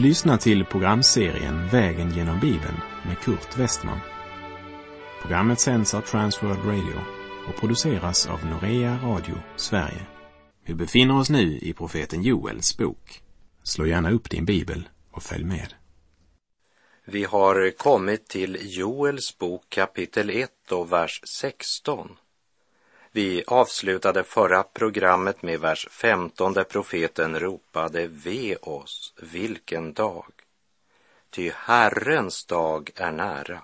Du lyssnar till programserien Vägen genom Bibeln med Kurt Westman. Programmet sänds av Transworld Radio och produceras av Norea Radio Sverige. Vi befinner oss nu i profeten Joels bok. Slå gärna upp din bibel och följ med. Vi har kommit till Joels bok kapitel 1 och vers 16. Vi avslutade förra programmet med vers 15 där profeten ropade Ve oss, vilken dag! Ty Herrens dag är nära,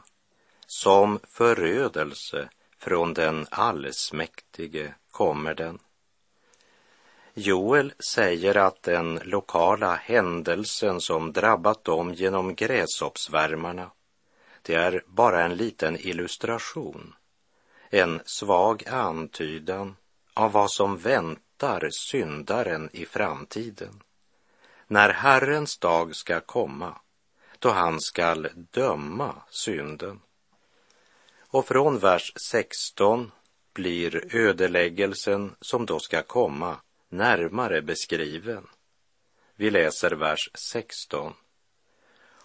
som förödelse från den allsmäktige kommer den. Joel säger att den lokala händelsen som drabbat dem genom gräshoppsvärmarna, det är bara en liten illustration en svag antydan av vad som väntar syndaren i framtiden. När Herrens dag ska komma, då han skall döma synden. Och från vers 16 blir ödeläggelsen som då ska komma närmare beskriven. Vi läser vers 16.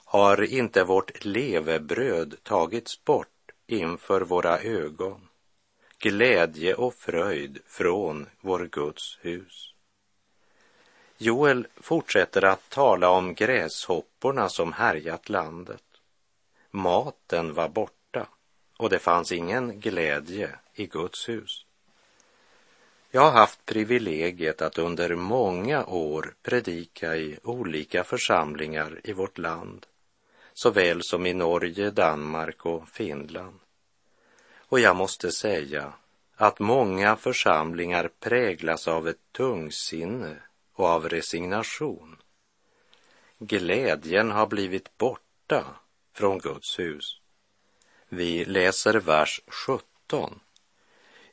Har inte vårt levebröd tagits bort inför våra ögon glädje och fröjd från vår Guds hus. Joel fortsätter att tala om gräshopporna som härjat landet. Maten var borta och det fanns ingen glädje i Guds hus. Jag har haft privilegiet att under många år predika i olika församlingar i vårt land, såväl som i Norge, Danmark och Finland. Och jag måste säga att många församlingar präglas av ett tungsinne och av resignation. Glädjen har blivit borta från Guds hus. Vi läser vers 17.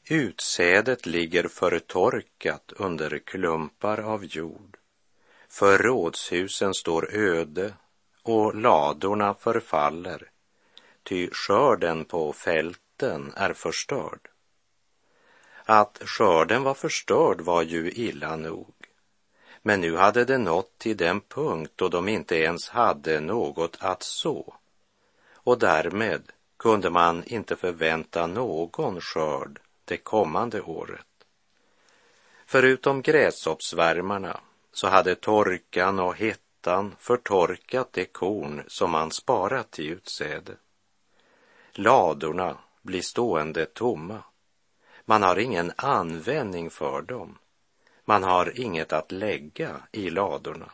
Utsädet ligger förtorkat under klumpar av jord. Förrådshusen står öde och ladorna förfaller, ty skörden på fält skörden är förstörd. Att skörden var förstörd var ju illa nog. Men nu hade det nått till den punkt då de inte ens hade något att så. Och därmed kunde man inte förvänta någon skörd det kommande året. Förutom gräshoppsvärmarna så hade torkan och hettan förtorkat det korn som man sparat i utsäde. Ladorna blir stående tomma. Man har ingen användning för dem. Man har inget att lägga i ladorna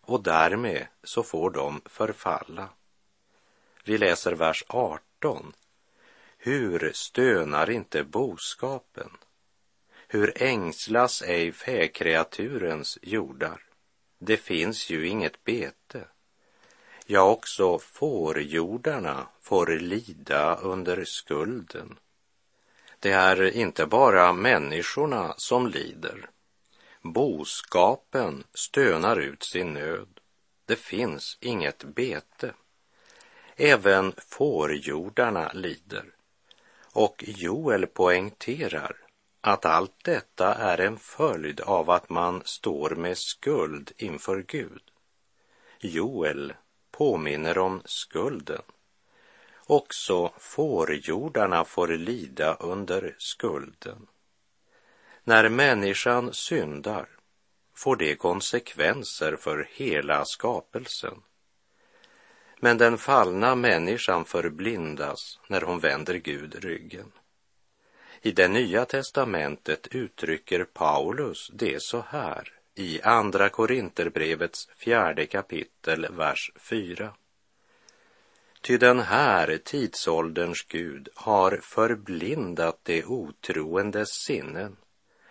och därmed så får de förfalla. Vi läser vers 18. Hur stönar inte boskapen? Hur ängslas ej fäkreaturens jordar? Det finns ju inget bete. Ja, också fårjordarna får lida under skulden. Det är inte bara människorna som lider. Boskapen stönar ut sin nöd. Det finns inget bete. Även fårjordarna lider. Och Joel poängterar att allt detta är en följd av att man står med skuld inför Gud. Joel påminner om skulden. Också fårjordarna får lida under skulden. När människan syndar får det konsekvenser för hela skapelsen. Men den fallna människan förblindas när hon vänder Gud ryggen. I det nya testamentet uttrycker Paulus det så här i Andra Korinterbrevets fjärde kapitel, vers 4. Ty den här tidsålderns Gud har förblindat det otroendes sinnen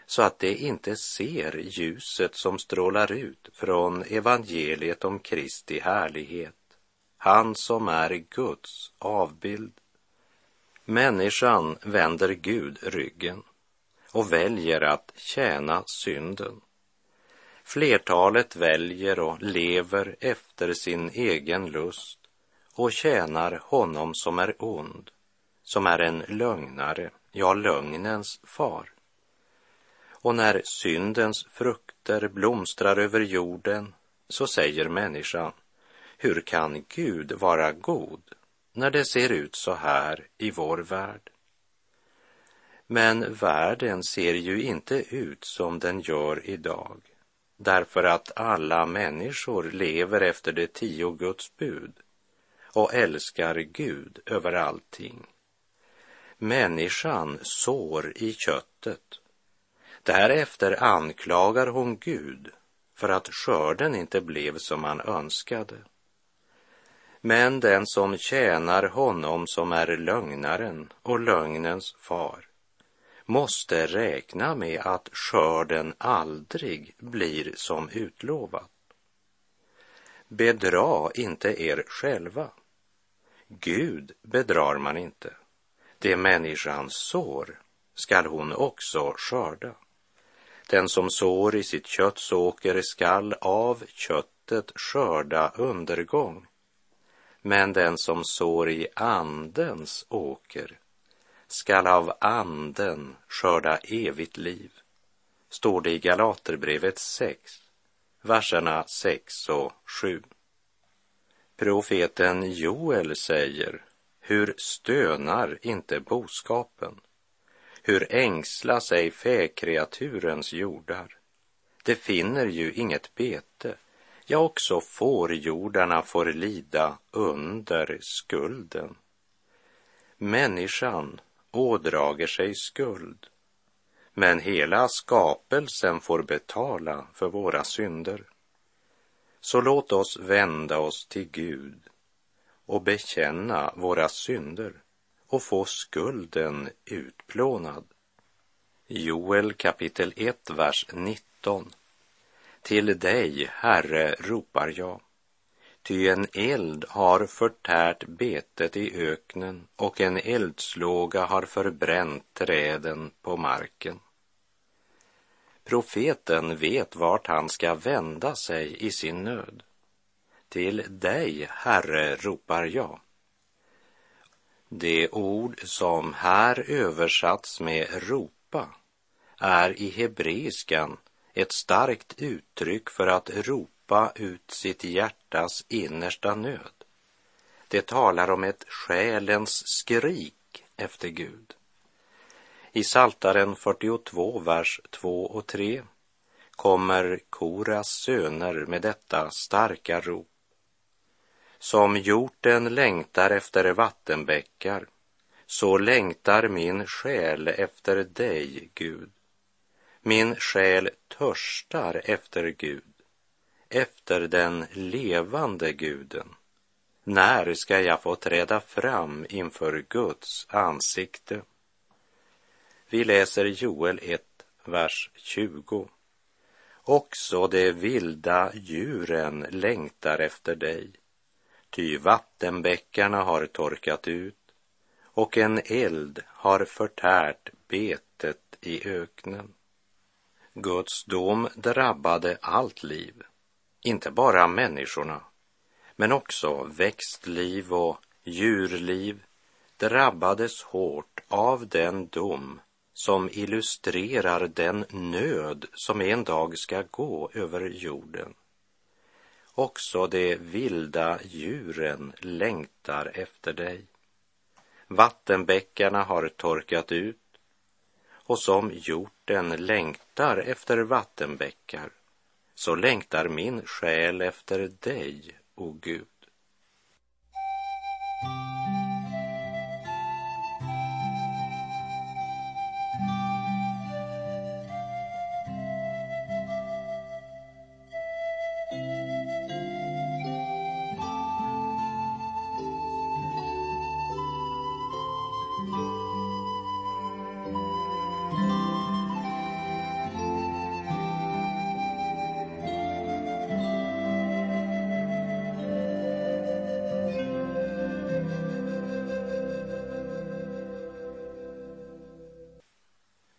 så att de inte ser ljuset som strålar ut från evangeliet om Kristi härlighet, han som är Guds avbild. Människan vänder Gud ryggen och väljer att tjäna synden. Flertalet väljer och lever efter sin egen lust och tjänar honom som är ond, som är en lögnare, ja, lögnens far. Och när syndens frukter blomstrar över jorden så säger människan, hur kan Gud vara god när det ser ut så här i vår värld? Men världen ser ju inte ut som den gör idag därför att alla människor lever efter de tio Guds bud och älskar Gud över allting. Människan sår i köttet. Därefter anklagar hon Gud för att skörden inte blev som han önskade. Men den som tjänar honom som är lögnaren och lögnens far måste räkna med att skörden aldrig blir som utlovat. Bedra inte er själva. Gud bedrar man inte. Det människan sår skall hon också skörda. Den som sår i sitt kötts åker skall av köttet skörda undergång. Men den som sår i andens åker skall av anden skörda evigt liv, står det i Galaterbrevet 6, verserna 6 och 7. Profeten Joel säger, hur stönar inte boskapen? Hur ängsla sig fäkreaturens jordar? Det finner ju inget bete, ja, också fårjordarna får lida under skulden. Människan ådrager sig skuld, men hela skapelsen får betala för våra synder. Så låt oss vända oss till Gud och bekänna våra synder och få skulden utplånad. Joel kapitel 1, vers 19. Till dig, Herre, ropar jag. Ty en eld har förtärt betet i öknen och en eldslåga har förbränt träden på marken. Profeten vet vart han ska vända sig i sin nöd. Till dig, Herre, ropar jag. Det ord som här översatts med ropa är i hebreiskan ett starkt uttryck för att ropa ut sitt hjärta hjärtas innersta nöd. Det talar om ett själens skrik efter Gud. I Saltaren 42, vers 2 och 3 kommer Koras söner med detta starka rop. Som hjorten längtar efter vattenbäckar, så längtar min själ efter dig, Gud. Min själ törstar efter Gud, efter den levande guden. När ska jag få träda fram inför Guds ansikte? Vi läser Joel 1, vers 20. Också de vilda djuren längtar efter dig, ty vattenbäckarna har torkat ut och en eld har förtärt betet i öknen. Guds dom drabbade allt liv, inte bara människorna, men också växtliv och djurliv drabbades hårt av den dom som illustrerar den nöd som en dag ska gå över jorden. Också de vilda djuren längtar efter dig. Vattenbäckarna har torkat ut och som hjorten längtar efter vattenbäckar så längtar min själ efter dig, o Gud.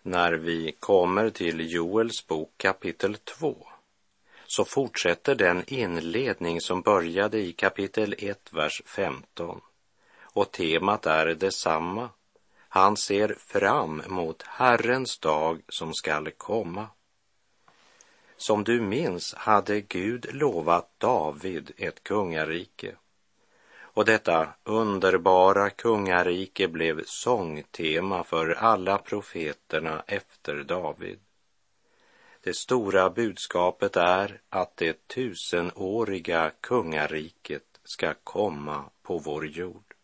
När vi kommer till Joels bok kapitel 2 så fortsätter den inledning som började i kapitel 1, vers 15. Och temat är detsamma. Han ser fram mot Herrens dag som skall komma. Som du minns hade Gud lovat David ett kungarike. Och detta underbara kungarike blev sångtema för alla profeterna efter David. Det stora budskapet är att det tusenåriga kungariket ska komma på vår jord.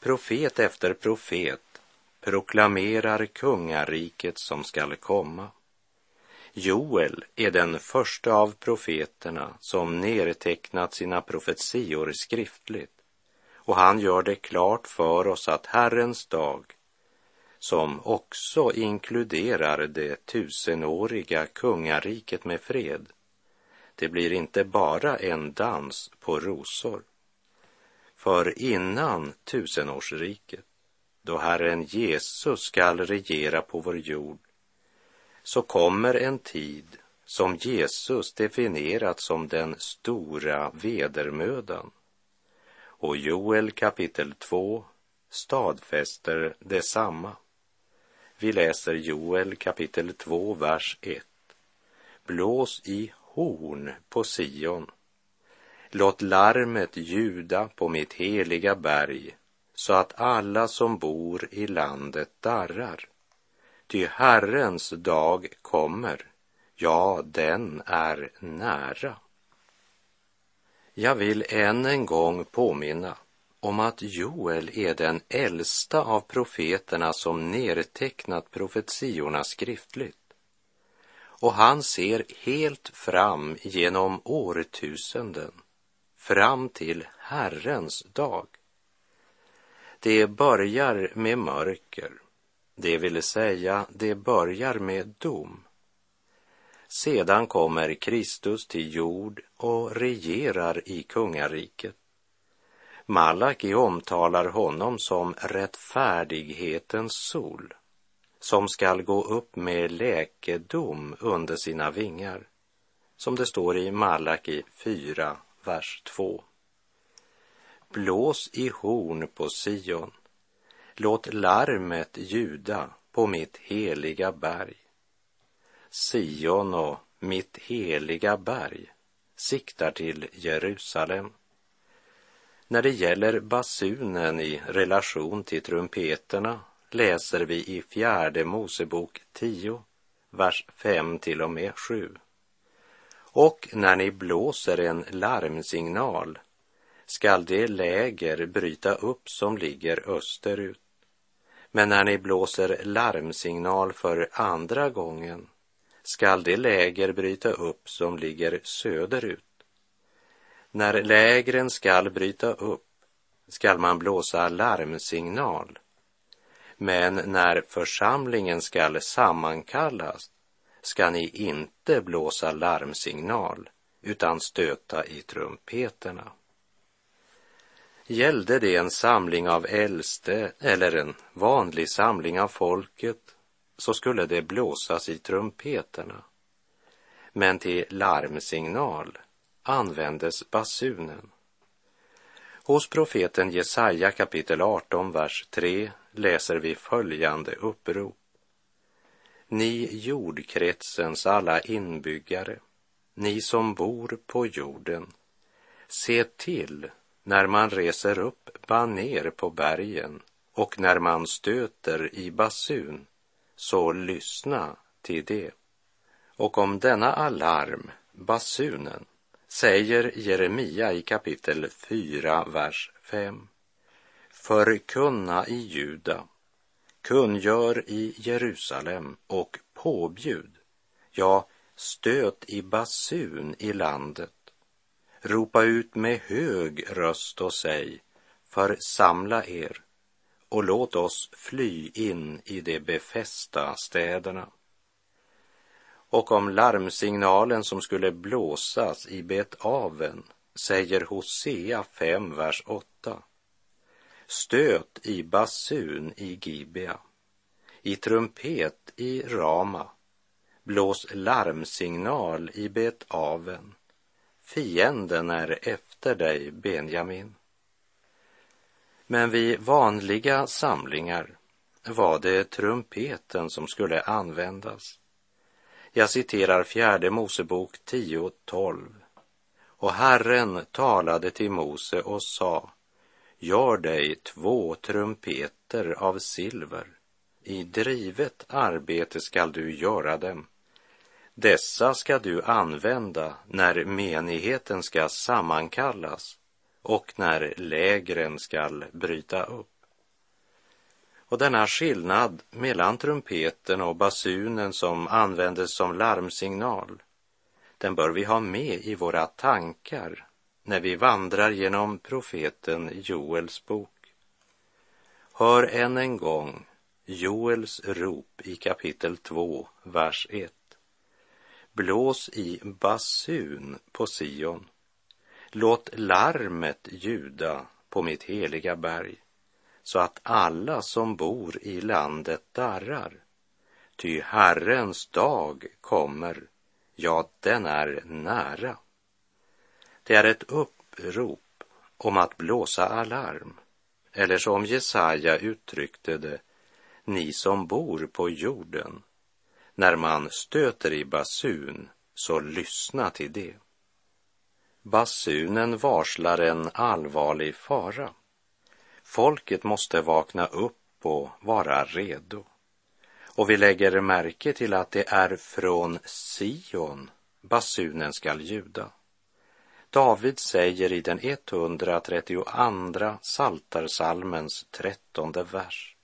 Profet efter profet proklamerar kungariket som skall komma. Joel är den första av profeterna som nedtecknat sina profetior skriftligt och han gör det klart för oss att Herrens dag, som också inkluderar det tusenåriga kungariket med fred, det blir inte bara en dans på rosor. För innan tusenårsriket, då Herren Jesus skall regera på vår jord, så kommer en tid som Jesus definierat som den stora vedermödan. Och Joel kapitel 2 stadfäster detsamma. Vi läser Joel kapitel 2, vers 1. Blås i horn på Sion. Låt larmet ljuda på mitt heliga berg så att alla som bor i landet darrar. Ty Herrens dag kommer, ja, den är nära. Jag vill än en gång påminna om att Joel är den äldsta av profeterna som nedtecknat profetiorna skriftligt. Och han ser helt fram genom årtusenden, fram till Herrens dag. Det börjar med mörker det vill säga, det börjar med dom. Sedan kommer Kristus till jord och regerar i kungariket. Malaki omtalar honom som rättfärdighetens sol som skall gå upp med läkedom under sina vingar, som det står i Malaki 4, vers 2. Blås i horn på Sion, Låt larmet ljuda på mitt heliga berg. Sion och mitt heliga berg siktar till Jerusalem. När det gäller basunen i relation till trumpeterna läser vi i fjärde Mosebok 10, vers 5 till och med 7. Och när ni blåser en larmsignal skall det läger bryta upp som ligger österut men när ni blåser larmsignal för andra gången skall det läger bryta upp som ligger söderut. När lägren skall bryta upp skall man blåsa larmsignal. Men när församlingen skall sammankallas ska ni inte blåsa larmsignal utan stöta i trumpeterna. Gällde det en samling av äldste eller en vanlig samling av folket så skulle det blåsas i trumpeterna. Men till larmsignal användes basunen. Hos profeten Jesaja kapitel 18, vers 3 läser vi följande upprop. Ni jordkretsens alla inbyggare, ni som bor på jorden, se till när man reser upp baner på bergen och när man stöter i basun, så lyssna till det. Och om denna alarm, basunen, säger Jeremia i kapitel 4, vers 5. Förkunna i Juda, kungör i Jerusalem och påbjud, ja, stöt i basun i landet Ropa ut med hög röst och säg, församla er och låt oss fly in i de befästa städerna. Och om larmsignalen som skulle blåsas i Bet-aven säger Hosea 5, vers 8. Stöt i basun i Gibea, i trumpet i Rama, blås larmsignal i Bet-aven Fienden är efter dig, Benjamin. Men vid vanliga samlingar var det trumpeten som skulle användas. Jag citerar fjärde Mosebok 10.12. Och Herren talade till Mose och sa, gör dig två trumpeter av silver. I drivet arbete skall du göra dem. Dessa ska du använda när menigheten ska sammankallas och när lägren skall bryta upp. Och denna skillnad mellan trumpeten och basunen som användes som larmsignal, den bör vi ha med i våra tankar när vi vandrar genom profeten Joels bok. Hör än en gång Joels rop i kapitel 2, vers 1. Blås i basun på Sion. Låt larmet ljuda på mitt heliga berg så att alla som bor i landet darrar. Ty Herrens dag kommer, ja, den är nära. Det är ett upprop om att blåsa alarm, eller som Jesaja uttryckte det, ni som bor på jorden. När man stöter i basun, så lyssna till det. Basunen varslar en allvarlig fara. Folket måste vakna upp och vara redo. Och vi lägger märke till att det är från Sion basunen skall ljuda. David säger i den 132 Saltarsalmens trettonde vers.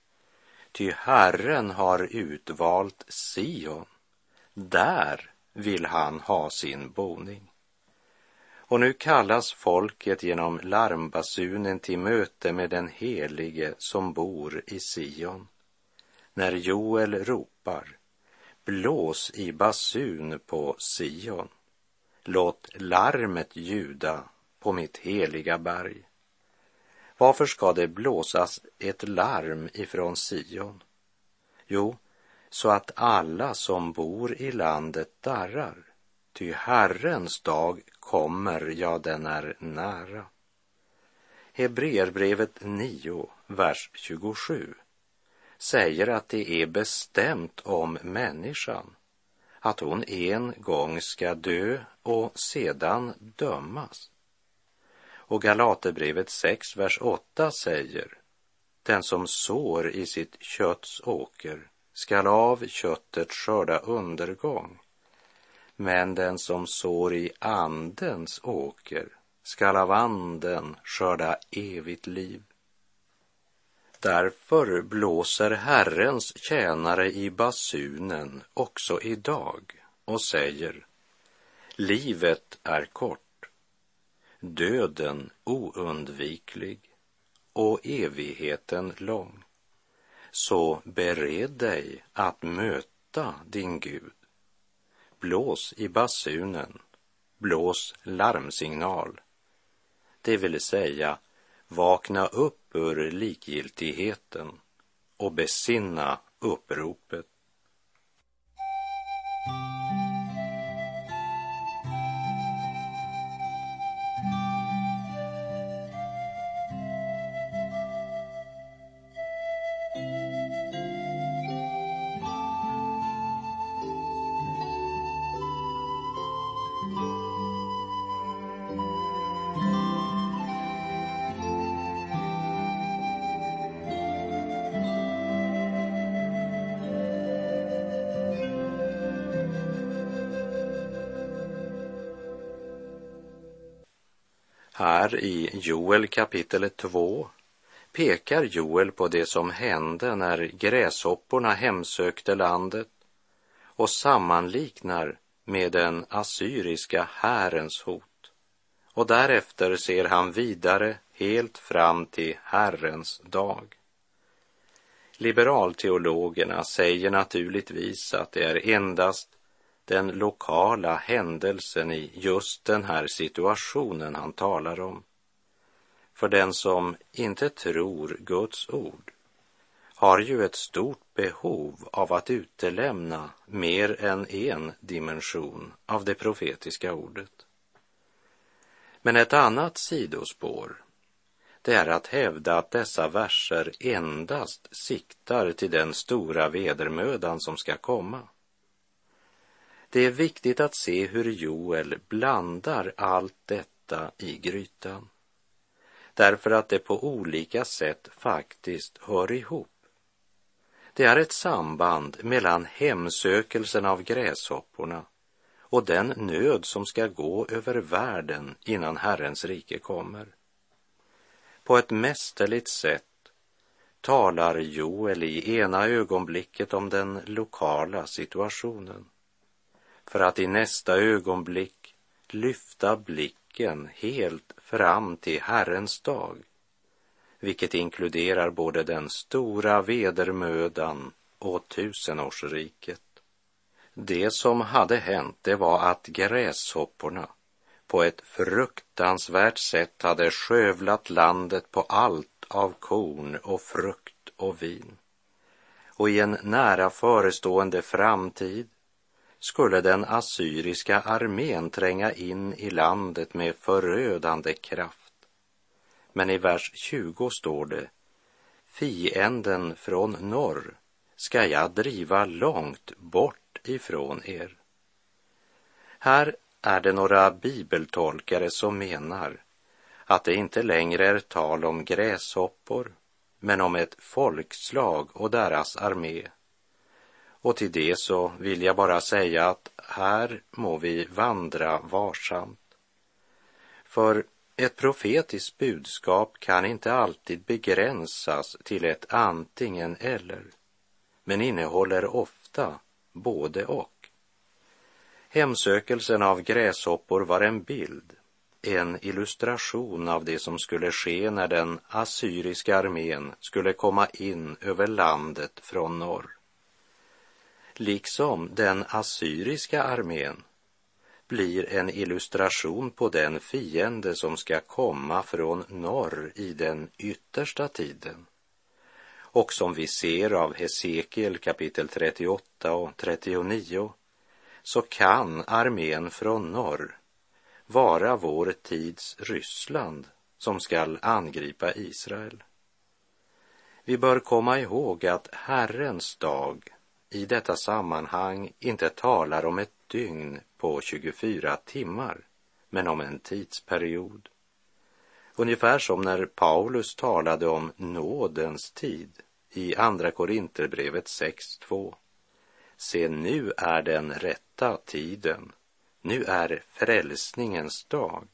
Ty Herren har utvalt Sion, där vill han ha sin boning. Och nu kallas folket genom larmbasunen till möte med den helige som bor i Sion. När Joel ropar, blås i basun på Sion. Låt larmet ljuda på mitt heliga berg. Varför ska det blåsas ett larm ifrån Sion? Jo, så att alla som bor i landet darrar. Ty Herrens dag kommer, ja, den är nära. Hebreerbrevet 9, vers 27 säger att det är bestämt om människan att hon en gång ska dö och sedan dömas. Och Galaterbrevet 6, vers 8 säger den som sår i sitt kötts åker skall av köttet skörda undergång men den som sår i andens åker skall av anden skörda evigt liv. Därför blåser Herrens tjänare i basunen också idag och säger Livet är kort, döden oundviklig och evigheten lång. Så bered dig att möta din Gud blås i basunen, blås larmsignal. Det vill säga, vakna upp ur likgiltigheten och besinna uppropet. Här i Joel kapitel 2 pekar Joel på det som hände när gräshopporna hemsökte landet och sammanliknar med den assyriska härens hot. Och därefter ser han vidare helt fram till Herrens dag. Liberalteologerna säger naturligtvis att det är endast den lokala händelsen i just den här situationen han talar om. För den som inte tror Guds ord har ju ett stort behov av att utelämna mer än en dimension av det profetiska ordet. Men ett annat sidospår, det är att hävda att dessa verser endast siktar till den stora vedermödan som ska komma det är viktigt att se hur Joel blandar allt detta i grytan. Därför att det på olika sätt faktiskt hör ihop. Det är ett samband mellan hemsökelsen av gräshopporna och den nöd som ska gå över världen innan Herrens rike kommer. På ett mästerligt sätt talar Joel i ena ögonblicket om den lokala situationen för att i nästa ögonblick lyfta blicken helt fram till Herrens dag, vilket inkluderar både den stora vedermödan och tusenårsriket. Det som hade hänt, det var att gräshopporna på ett fruktansvärt sätt hade skövlat landet på allt av korn och frukt och vin. Och i en nära förestående framtid skulle den assyriska armén tränga in i landet med förödande kraft. Men i vers 20 står det, fienden från norr ska jag driva långt bort ifrån er. Här är det några bibeltolkare som menar att det inte längre är tal om gräshoppor, men om ett folkslag och deras armé. Och till det så vill jag bara säga att här må vi vandra varsamt. För ett profetiskt budskap kan inte alltid begränsas till ett antingen eller, men innehåller ofta både och. Hemsökelsen av gräshoppor var en bild en illustration av det som skulle ske när den assyriska armén skulle komma in över landet från norr. Liksom den assyriska armén blir en illustration på den fiende som ska komma från norr i den yttersta tiden och som vi ser av Hesekiel kapitel 38 och 39 så kan armén från norr vara vår tids Ryssland som skall angripa Israel. Vi bör komma ihåg att Herrens dag i detta sammanhang inte talar om ett dygn på 24 timmar, men om en tidsperiod. Ungefär som när Paulus talade om nådens tid i Andra Korinterbrevet 6.2. Se, nu är den rätta tiden nu är frälsningens dag.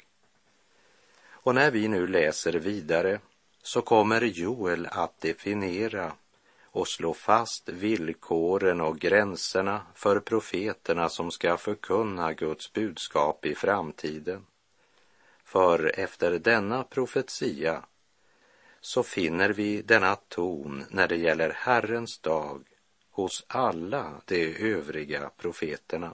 Och när vi nu läser vidare så kommer Joel att definiera och slå fast villkoren och gränserna för profeterna som ska förkunna Guds budskap i framtiden. För efter denna profetia så finner vi denna ton när det gäller Herrens dag hos alla de övriga profeterna.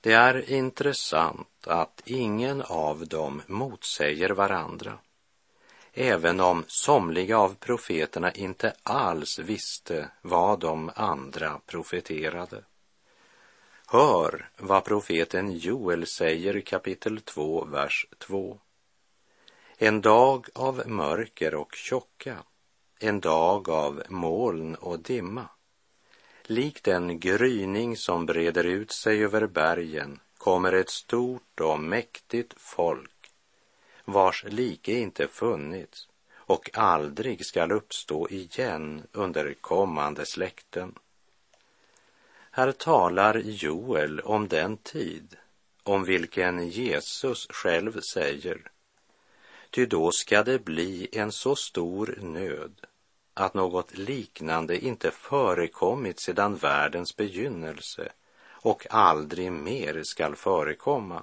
Det är intressant att ingen av dem motsäger varandra, även om somliga av profeterna inte alls visste vad de andra profeterade. Hör vad profeten Joel säger i kapitel 2, vers 2. En dag av mörker och tjocka, en dag av moln och dimma Likt en gryning som breder ut sig över bergen kommer ett stort och mäktigt folk vars like inte funnits och aldrig skall uppstå igen under kommande släkten. Här talar Joel om den tid om vilken Jesus själv säger, ty då ska det bli en så stor nöd att något liknande inte förekommit sedan världens begynnelse och aldrig mer skall förekomma.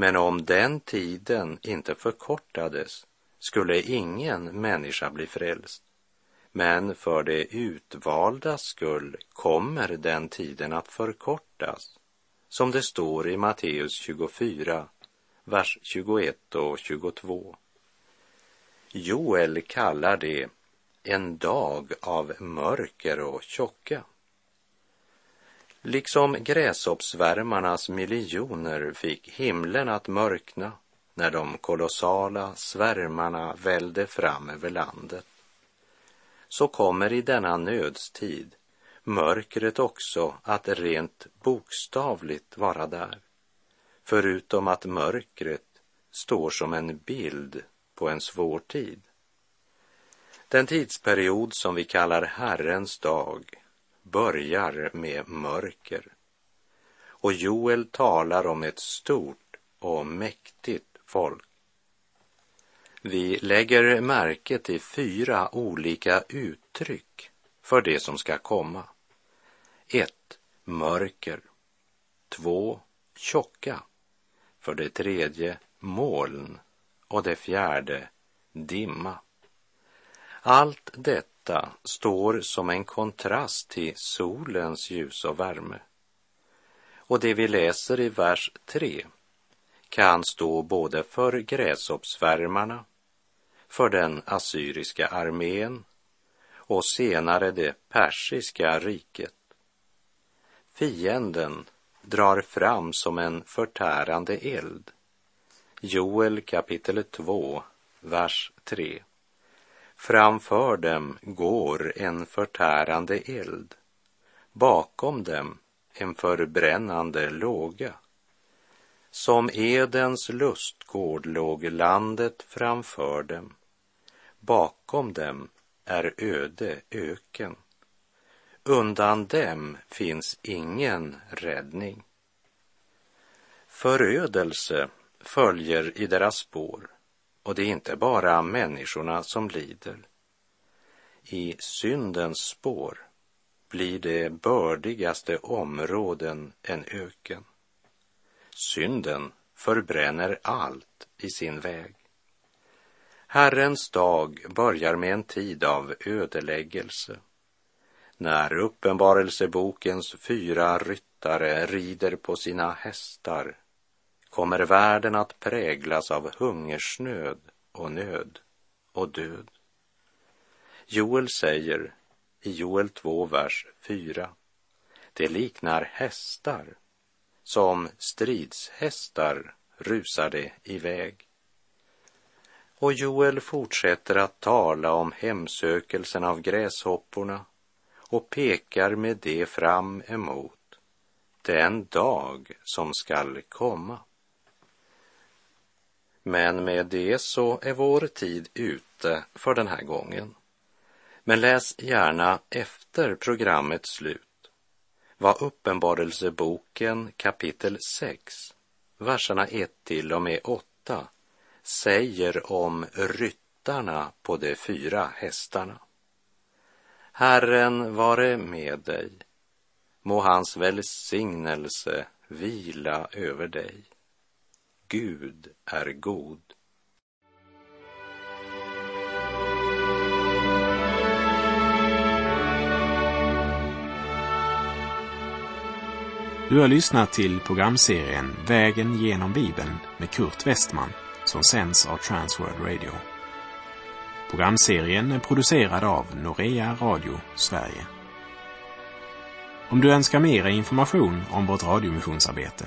Men om den tiden inte förkortades skulle ingen människa bli frälst. Men för de utvaldas skull kommer den tiden att förkortas, som det står i Matteus 24, vers 21 och 22. Joel kallar det en dag av mörker och tjocka. Liksom gräshoppsvärmarnas miljoner fick himlen att mörkna när de kolossala svärmarna välde fram över landet, så kommer i denna nödstid mörkret också att rent bokstavligt vara där. Förutom att mörkret står som en bild på en svår tid. Den tidsperiod som vi kallar Herrens dag börjar med mörker. Och Joel talar om ett stort och mäktigt folk. Vi lägger märke till fyra olika uttryck för det som ska komma. 1. Mörker. 2. Tjocka. För det tredje moln. Och det fjärde dimma. Allt detta står som en kontrast till solens ljus och värme. Och det vi läser i vers 3 kan stå både för gräshoppsvärmarna, för den assyriska armén och senare det persiska riket. Fienden drar fram som en förtärande eld. Joel kapitel 2, vers 3. Framför dem går en förtärande eld, bakom dem en förbrännande låga. Som Edens lustgård låg landet framför dem, bakom dem är öde öken. Undan dem finns ingen räddning. Förödelse följer i deras spår och det är inte bara människorna som lider. I syndens spår blir det bördigaste områden en öken. Synden förbränner allt i sin väg. Herrens dag börjar med en tid av ödeläggelse. När Uppenbarelsebokens fyra ryttare rider på sina hästar kommer världen att präglas av hungersnöd och nöd och död. Joel säger i Joel 2, vers 4. Det liknar hästar, som stridshästar rusar det iväg. Och Joel fortsätter att tala om hemsökelsen av gräshopporna och pekar med det fram emot den dag som skall komma. Men med det så är vår tid ute för den här gången. Men läs gärna efter programmets slut vad Uppenbarelseboken kapitel 6, verserna 1 till och med 8 säger om ryttarna på de fyra hästarna. Herren vare med dig. Må hans välsignelse vila över dig. Gud är god. Du har lyssnat till programserien Vägen genom Bibeln med Kurt Westman som sänds av Transworld Radio. Programserien är producerad av Norea Radio Sverige. Om du önskar mer information om vårt radiomissionsarbete